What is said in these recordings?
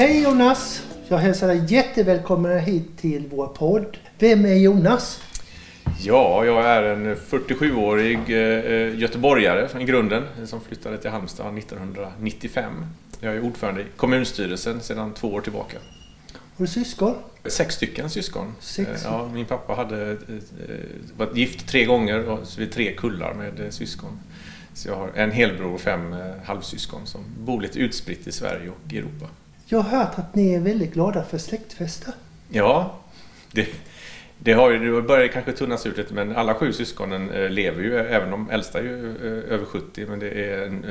Hej Jonas! Jag hälsar dig jättevälkommen hit till vår podd. Vem är Jonas? Ja, jag är en 47-årig eh, göteborgare i grunden som flyttade till Halmstad 1995. Jag är ordförande i kommunstyrelsen sedan två år tillbaka. Har du syskon? Sex stycken syskon. Sex. Eh, Ja, min pappa hade eh, varit gift tre gånger, och så vi är tre kullar med eh, syskon. Så jag har en helbror och fem eh, halvsyskon som bor lite utspritt i Sverige och Europa. Jag har hört att ni är väldigt glada för släktfester. Ja, det, det har ju, det börjar kanske tunnas ut lite men alla sju syskonen eh, lever ju, eh, även de äldsta är ju eh, över 70 men det är en,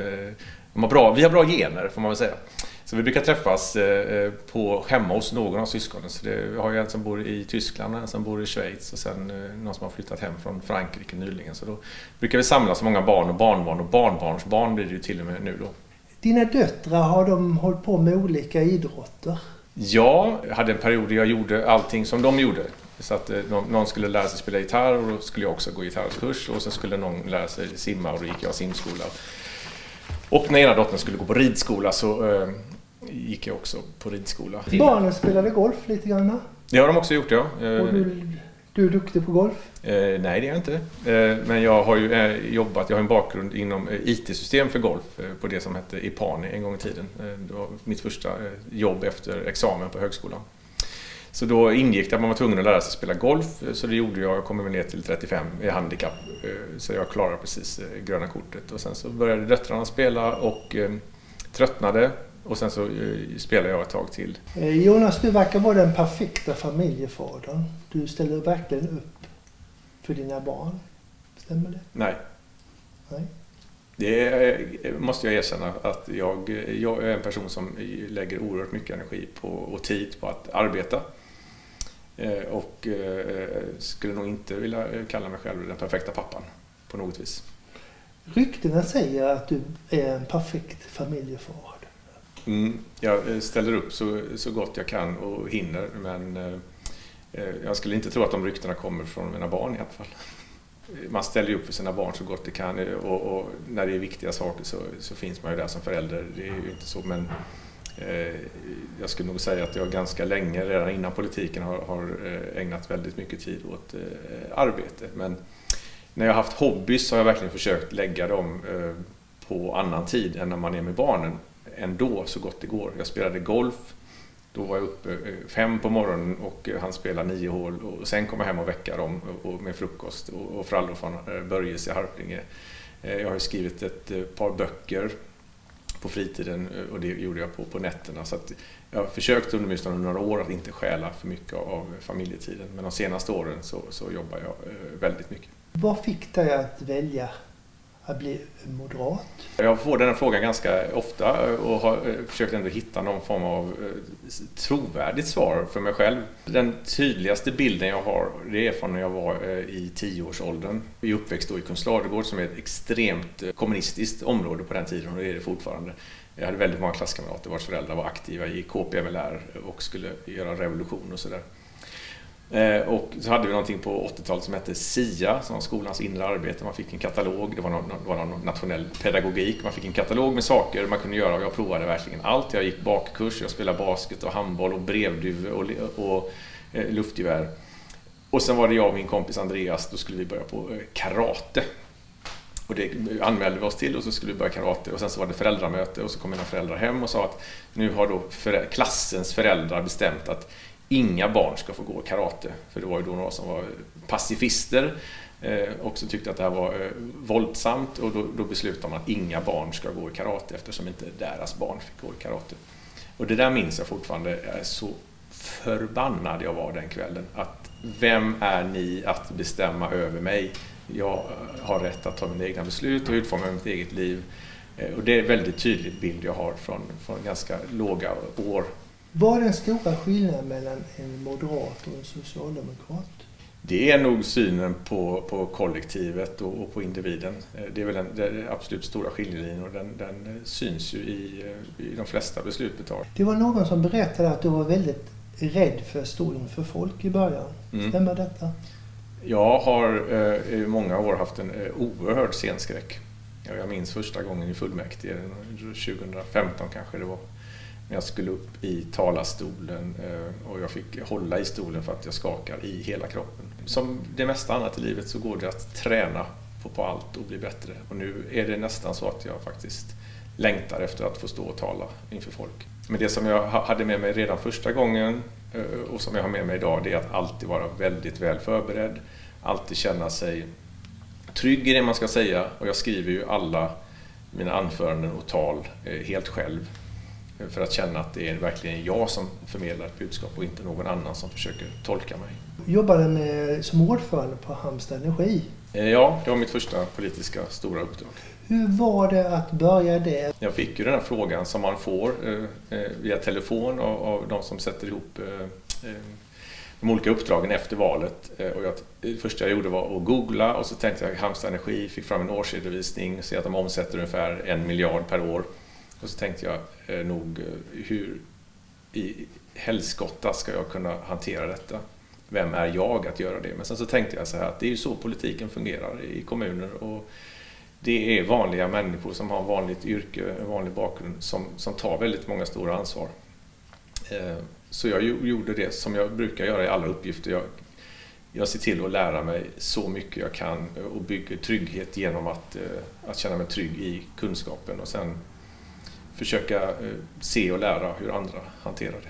de har bra, vi har bra gener får man väl säga. Så vi brukar träffas på, hemma hos någon av syskonen. Så det, vi har ju en som bor i Tyskland, en som bor i Schweiz och sen någon som har flyttat hem från Frankrike nyligen. Så då brukar vi samlas många barn och barnbarn och barnbarnsbarn blir det ju till och med nu då. Dina döttrar, har de hållit på med olika idrotter? Ja, jag hade en period där jag gjorde allting som de gjorde. Så att eh, någon skulle lära sig spela gitarr och då skulle jag också gå gitarrkurs och sen skulle någon lära sig simma och då gick jag simskola. Och när ena dottern skulle gå på ridskola så eh, gick jag också på ridskola. Barnen spelade golf lite grann. Det har de också gjort ja. Eh, Och du, du är duktig på golf? Eh, nej, det är jag inte. Eh, men jag har ju eh, jobbat, jag har en bakgrund inom eh, IT-system för golf eh, på det som hette IPANI en gång i tiden. Eh, det var mitt första eh, jobb efter examen på högskolan. Så då ingick det att man var tvungen att lära sig spela golf, eh, så det gjorde jag. Jag kom ner till 35 i handikapp, eh, så jag klarade precis eh, gröna kortet. Och sen så började döttrarna spela och eh, tröttnade och sen så eh, spelade jag ett tag till. Eh, Jonas, du verkar vara den perfekta familjefadern. Du ställer verkligen upp för dina barn. Stämmer det? Nej, Nej. Det måste jag erkänna att jag, jag är en person som lägger oerhört mycket energi på, och tid på att arbeta. Eh, Och skulle nog inte vilja kalla mig själv den perfekta pappan på något vis. Ryktena säger att du är en perfekt familjefar. Mm, jag eh, ställer upp så, så gott jag kan och hinner men eh, eh, jag skulle inte tro att de ryktena kommer från mina barn i alla fall. Man ställer ju upp för sina barn så gott det kan eh, och, och när det är viktiga saker så, så finns man ju där som förälder. Det är ju inte så men eh, jag skulle nog säga att jag ganska länge, redan innan politiken, har, har ägnat väldigt mycket tid åt eh, arbete. Men när jag har haft hobbys så har jag verkligen försökt lägga dem eh, på annan tid än när man är med barnen ändå så gott det går. Jag spelade golf, då var jag uppe eh, fem på morgonen och eh, han spelade nio hål och sen kom jag hem och väckade dem och- med frukost och, frallor från eh, Börjes i Harplinge. Jag har skrivit ett par böcker på fritiden och det gjorde jag på, på nätterna. Så att jag har försökt under åtminstone några år att inte stjäla för mycket av familjetiden men de senaste åren så, så jobbar jag väldigt mycket. Vad fick dig att välja att bli moderat? Jag får den här frågan ganska ofta och har eh, försökt ändå hitta någon form av eh, trovärdigt svar för mig själv. Den tydligaste bilden jag har det är från när jag var eh, i tioårsåldern. Jag är uppväxt då i Kungsladugård som är ett extremt kommunistiskt område på den tiden och det är det fortfarande. Jag hade väldigt många klasskamrater vars föräldrar var aktiva i KPMLR och skulle göra revolution och sådär. Eh, och så hade vi någonting på 80-talet som hette SIA, som var skolans inre arbete. Man fick en katalog, det var någon, det var någon nationell pedagogik. Man fick en katalog med saker man kunde göra och jag provade verkligen allt. Jag gick bakkurs, jag spelade basket och handboll och brevduve och, och eh, luftgevär. Och sen var det jag och min kompis Andreas, då skulle vi börja på eh, karate. Och det eh, anmälde vi oss till och så skulle vi börja karate och sen så var det föräldramöte och så kom mina föräldrar hem och sa att nu har då för, klassens föräldrar bestämt att inga barn ska få gå karate. För det var ju då några som var pacifister eh, och som tyckte att det här var eh, våldsamt och då, då beslutade man att inga barn ska gå i karate eftersom inte deras barn fick gå i karate. Och det där minns jag fortfarande, jag är så förbannad jag var den kvällen. Att vem är ni att bestämma över mig? Jag eh, har rätt att ta mina egna beslut och utforma mitt eget liv. Och det är en väldigt tydlig bild jag har från, från ganska låga år. Vad är den stora skillnaden mellan en moderat och en socialdemokrat? Det är nog synen på, på kollektivet och, och på individen. Eh, Det är väl den, den absolut stora skiljelinjen och den, den eh, syns ju i, eh, i de flesta beslut vi tar. Det var någon som berättade att du var väldigt rädd för att stå inför folk i början. Mm. Stämmer detta? Jag har eh, i många år haft en eh, oerhörd scenskräck. Ja, Jag minns första gången i fullmäktige, 2015 kanske det var jag skulle upp i talarstolen eh, och jag fick hålla i stolen för att jag skakar i hela kroppen. Som det mesta annat i livet så går det att träna på, allt och bli bättre. Och nu är det nästan så att jag faktiskt längtar efter att få stå och tala inför folk. Men det som jag hade med mig redan första gången eh, och som jag har med mig idag det är att alltid vara väldigt väl förberedd. Alltid känna sig trygg i det man ska säga och jag skriver ju alla mina anföranden och tal eh, helt själv för att känna att det är verkligen jag som förmedlar ett budskap och inte någon annan som försöker tolka mig. Jobbade med, som ordförande på Halmstad Energi. Eh, ja, det var mitt första politiska stora uppdrag. Hur var det att börja där? Jag fick ju den här frågan som man får eh, eh via telefon av, av de som sätter ihop de olika uppdragen efter valet. Och jag, det första jag gjorde var att googla och så tänkte jag Halmstad Energi, fick fram en årsredovisning, ser att de omsätter ungefär en miljard per år. Och så tänkte jag eh, nog eh, hur i helskotta ska jag kunna hantera detta? Vem är jag att göra det? Men sen så tänkte jag så här att det är ju så politiken fungerar i kommuner och det är vanliga människor som har vanligt yrke, en vanlig bakgrund som, som tar väldigt många stora ansvar. Eh, så jag gjorde det som jag brukar göra i alla uppgifter. Jag, jag ser till att lära mig så mycket jag kan och bygger trygghet genom att, eh, att känna mig trygg i kunskapen och sen försöka eh, se och lära hur andra hanterar det.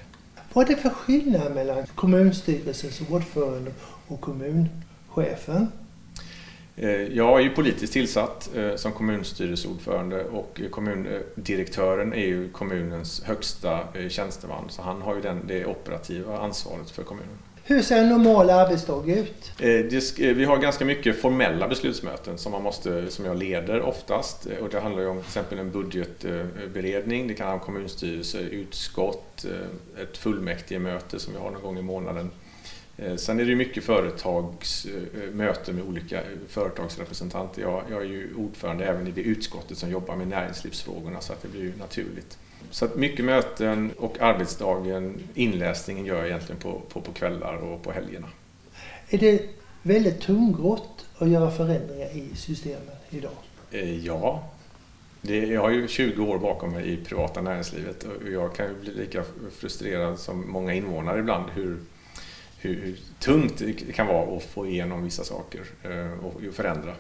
Vad är det för skillnad mellan kommunstyrelsens ordförande och kommunchefen? Eh, jag är ju politiskt tillsatt eh, som kommunstyrelseordförande och kommundirektören är ju kommunens högsta tjänsteman så han har ju den, det operativa ansvaret för kommunen. Hur ser en normal arbetsdag ut? Eh, eh, vi har ganska mycket formella beslutsmöten som, man måste, som jag leder oftast. Eh, och det handlar om till exempel en budgetberedning, det kan vara kommunstyrelse, utskott, ett fullmäktigemöte som vi har någon gång i månaden. Sen är det mycket företagsmöten med olika företagsrepresentanter. Jag, jag är ju ordförande även i det utskottet som jobbar med näringslivsfrågorna så att det blir ju naturligt. Så att mycket möten och arbetsdagen, inläsningen gör jag egentligen på, på, på kvällar och på helgerna. Är det väldigt tungrott att göra förändringar i systemen idag? Eh, ja. Det, jag har ju 20 år bakom mig i privata näringslivet och jag kan ju bli lika frustrerad som många invånare ibland hur, hur, tungt det kan vara att få igenom vissa saker eh, och förändra.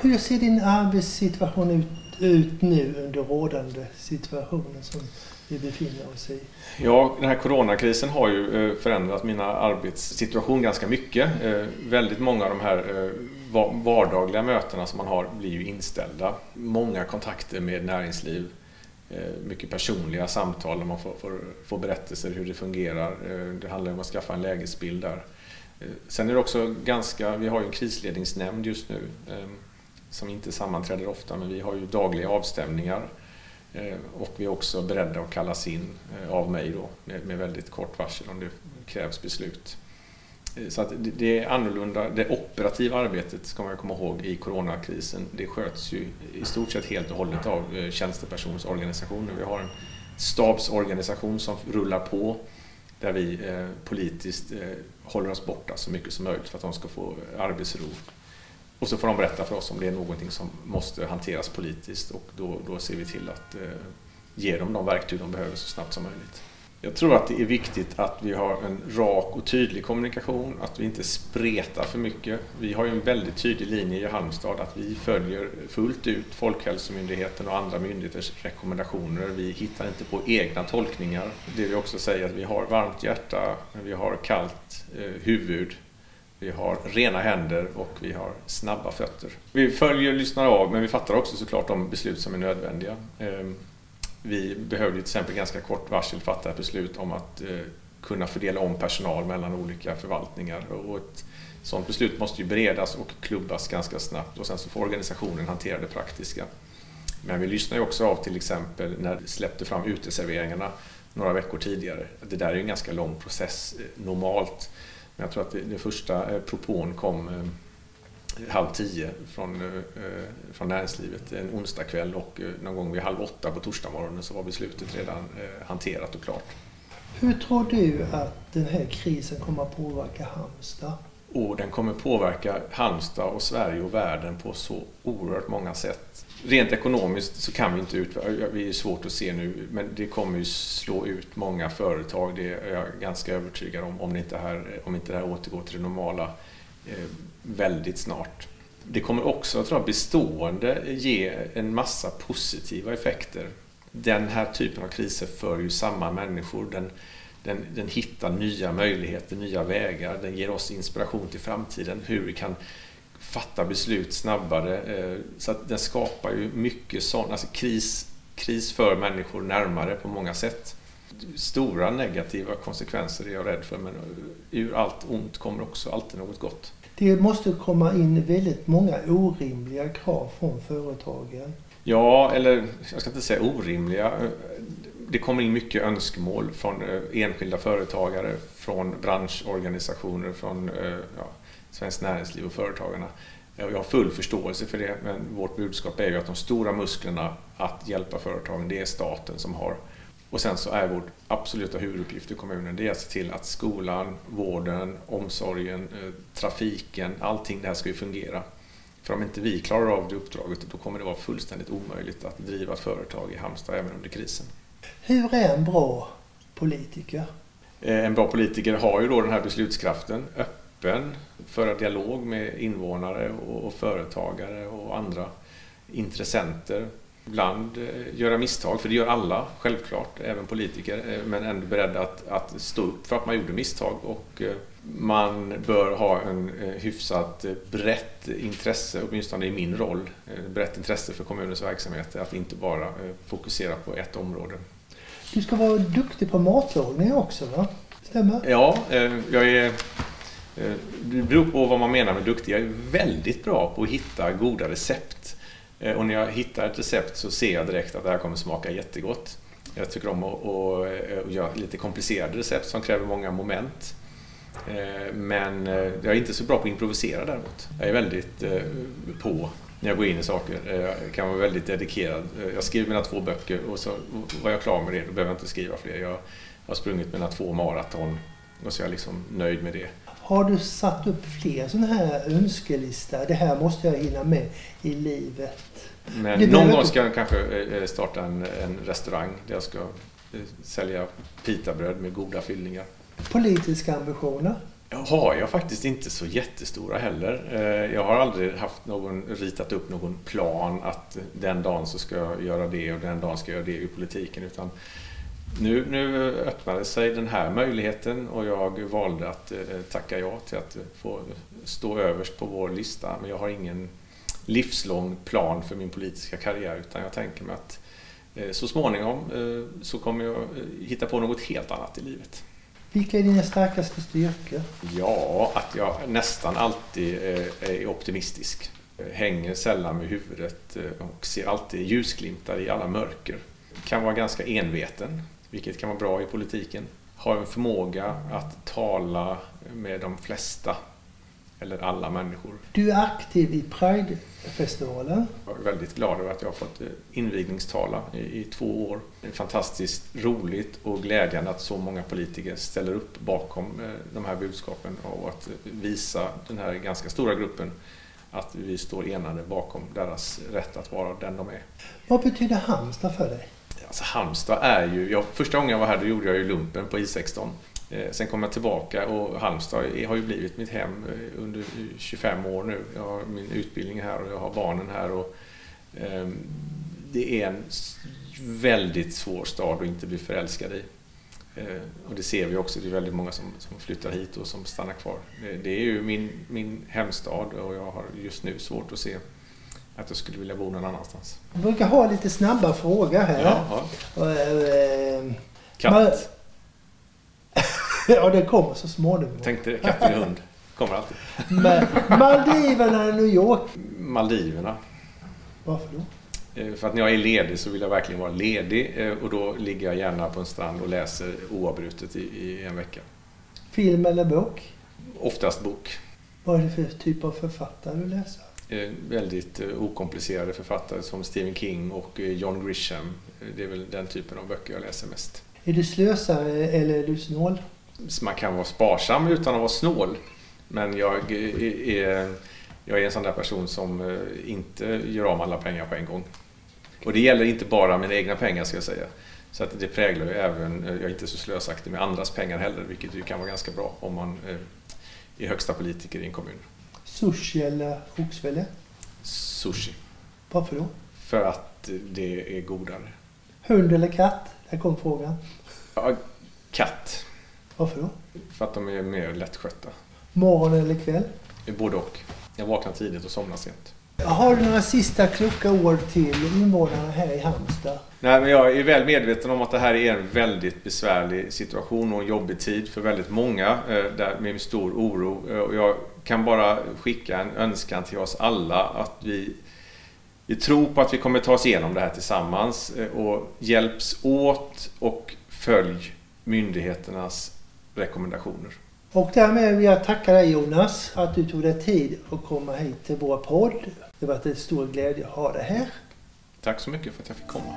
Hur ser din arbetssituation ut, ut nu under rådande situationen som vi befinner oss i? Ja, den här coronakrisen har ju eh, förändrat mina arbetssituation ganska mycket. Eh, väldigt många av de här eh, vardagliga mötena som man har blir ju inställda. Många kontakter med näringsliv, mycket personliga samtal där man får, får, får berättelser hur det fungerar. Det handlar om att skaffa en lägesbild där. Eh, sen är det också ganska, vi har ju en krisledningsnämnd just nu ehm, som inte sammanträder ofta, men vi har ju dagliga avstämningar. Eh, och vi är också beredda att kallas in eh, av mig då med väldigt kort varsel om det krävs beslut. Så att det är annorlunda. Det operativa arbetet ska man komma ihåg i coronakrisen. Det sköts ju i stort sett helt och hållet av tjänstepersonsorganisationer. Vi har en stabsorganisation som rullar på där vi eh, politiskt eh, håller oss borta så mycket som möjligt för att de ska få arbetsro och så får de berätta för oss om det är någonting som måste hanteras politiskt och då, då ser vi till att eh, ge dem de verktyg de behöver så snabbt som möjligt. Jag tror att det är viktigt att vi har en rak och tydlig kommunikation, att vi inte spretar för mycket. Vi har ju en väldigt tydlig linje i Halmstad att vi följer fullt ut Folkhälsomyndigheten och andra myndigheters rekommendationer. Vi hittar inte på egna tolkningar. Det vi också säger att vi har varmt hjärta, vi har kallt eh, huvud vi har rena händer och vi har snabba fötter. Vi följer och lyssnar av men vi fattar också såklart de beslut som är nödvändiga. Ehm, vi behövde till exempel ganska kort varsel fatta ett beslut om att eh, kunna fördela om personal mellan olika förvaltningar. Och ett sådant beslut måste ju beredas och klubbas ganska snabbt och sen så får organisationen hantera det praktiska. Men vi lyssnar ju också av till exempel när vi släppte fram uteserveringarna några veckor tidigare. Det där är ju en ganska lång process eh, normalt. Men jag tror att den första eh, propån kom halv tio från, eh, från näringslivet en onsdagkväll och någon gång vid halv åtta på torsdagsmorgonen så var beslutet redan hanterat och klart. Hur tror du att den här krisen kommer att påverka Halmstad Och den kommer påverka Halmstad och Sverige och världen på så oerhört många sätt. Rent ekonomiskt så kan vi inte ut, vi är svårt att se nu, men det kommer ju slå ut många företag. Det är jag ganska övertygad om, om, det inte, här, om inte det här återgår till det normala eh, väldigt snart. Det kommer också, tror jag, bestående ge en massa positiva effekter. Den här typen av kriser för ju samman människor. Den, den, den hittar nya möjligheter, nya vägar. Den ger oss inspiration till framtiden, hur vi kan fatta beslut snabbare. Eh, så att den skapar ju mycket sånt, alltså kris, kris för människor närmare på många sätt. Stora negativa konsekvenser är jag rädd för, men ur allt ont kommer också alltid något gott. Det måste komma in väldigt många orimliga krav från företagen. Ja, eller jag ska inte säga orimliga. Det kommer in mycket önskemål från eh, enskilda företagare, från branschorganisationer, från eh, ja, Svenskt Näringsliv och Företagarna. Jag har full förståelse för det, men vårt budskap är ju att de stora musklerna att hjälpa företagen, det är staten som har. Och sen så är vår absoluta huvuduppgift i kommunen, det är att se till att skolan, vården, omsorgen, eh, trafiken, allting det här ska ju fungera. För om inte vi klarar av det uppdraget, då kommer det vara fullständigt omöjligt att driva företag i Halmstad även under krisen. Hur är en bra politiker? Eh, en bra politiker har ju då den här beslutskraften, öppen, föra dialog med invånare och företagare och andra intressenter. Ibland eh, göra misstag, för det gör alla självklart, även politiker, eh, men ändå beredda att, att stå upp för att man gjorde misstag. Och eh, man bör ha en hyfsat brett intresse, åtminstone i min roll, brett intresse för kommunens verksamhet, att inte bara fokusera på ett område. Du ska vara duktig på matlagning också, va? Stämmer? Ja, jag är det beror på vad man menar med duktig. Jag är väldigt bra på att hitta goda recept. Eh, och när jag hittar ett recept så ser jag direkt att det här kommer smaka jättegott. Jag tycker om att, att, eh, att göra lite komplicerade recept som kräver många moment. Eh, men jag är inte så bra på att improvisera däremot. Jag är väldigt på när jag går in i saker. Jag kan vara väldigt dedikerad. Jag skriver mina två böcker och så var jag klar med det. Då behöver jag inte skriva fler. Jag har sprungit mina två maraton och så är jag liksom nöjd med det. Har du satt upp fler sådana här önskelistor? Det här måste jag hinna med i livet. Men någon gång ska jag kanske eh, starta en, en restaurang där jag ska eh, sälja pitabröd med goda fyllningar. Politiska ambitioner? har jag faktiskt inte så jättestora heller. Eh, jag har aldrig haft någon, ritat upp någon plan att den dagen så ska jag göra det och den dagen ska jag göra det i politiken. Utan nu, nu öppnade sig den här möjligheten och jag valde att eh, tacka ja till att få stå överst på vår lista. Men jag har ingen livslång plan för min politiska karriär utan jag tänker mig att eh, så småningom eh, så kommer jag hitta på något helt annat i livet. Vilka är dina starkaste styrkor? Ja, att jag nästan alltid är optimistisk. Hänger sällan med huvudet och ser alltid ljusglimtar i alla mörker. Kan vara ganska enveten vilket kan vara bra i politiken. Har en förmåga att tala med de flesta eller alla människor. Du är aktiv i Pride-festivalen. Jag är väldigt glad över att jag har fått eh, invigningstala i, i två år. Det är fantastiskt roligt och glädjande att så många politiker ställer upp bakom eh, de här budskapen och att visa den här ganska stora gruppen att vi står enade bakom deras rätt att vara den de är. Vad betyder Halmstad för dig? Alltså Halmstad är ju, jag, första gången jag var här då gjorde jag ju lumpen på I16. Eh, sen kom jag tillbaka och Halmstad har ju blivit mitt hem eh, under eh, 25 år nu. Jag har min utbildning här och jag har barnen här. Och, eh, det är en väldigt svår stad att inte bli förälskad i. Eh, och det ser vi också, det är väldigt många som, som flyttar hit och som stannar kvar. Det, det är ju min, min hemstad och jag har just nu svårt att se att jag skulle vilja bo någon annanstans. Jag brukar ha lite snabba frågor här. Ja. Eh, katt? ja, det kommer så småningom. Tänkte katt eller hund. Kommer alltid. Maldiverna eller New York? Maldiverna. Varför då? Eh, för att när jag är ledig så vill jag verkligen vara ledig eh, och då ligger jag gärna på en strand och läser oavbrutet i, i en vecka. Film eller bok? Oftast bok. Vad är det för typ av författare du läser? Eh, väldigt eh, okomplicerade författare som Stephen King och eh, John Grisham. Det är väl den typen av böcker jag läser mest. Är du slösare eller är du snål? Man kan vara sparsam utan att vara snål. Men jag är, jag är en sån där person som inte gör av med alla pengar på en gång. Och det gäller inte bara mina egna pengar ska jag säga. Så att det präglar ju även, jag är inte så slösaktig med andras pengar heller, vilket ju kan vara ganska bra om man är högsta politiker i en kommun. Sushi eller oxfilé? Sushi. Varför då? För att det är godare. Hund eller katt? Där kom frågan. Ja, katt. Varför då? För att de är mer lättskötta. Morgon eller kväll? Både och. Jag vaknar tidigt och somnar sent. Har du några sista kloka ord till invånarna här i Halmstad? Nej, men jag är väl medveten om att det här är en väldigt besvärlig situation och en jobbig tid för väldigt många eh, med stor oro. Eh, och jag kan bara skicka en önskan till oss alla att vi, vi tror på att vi kommer ta oss igenom det här tillsammans eh, och hjälps åt och följ myndigheternas rekommendationer. Och därmed vill jag tacka dig Jonas att du tog dig tid att komma hit till vår podd. Det har varit en stor glädje att ha dig här. Tack så mycket för att jag fick komma.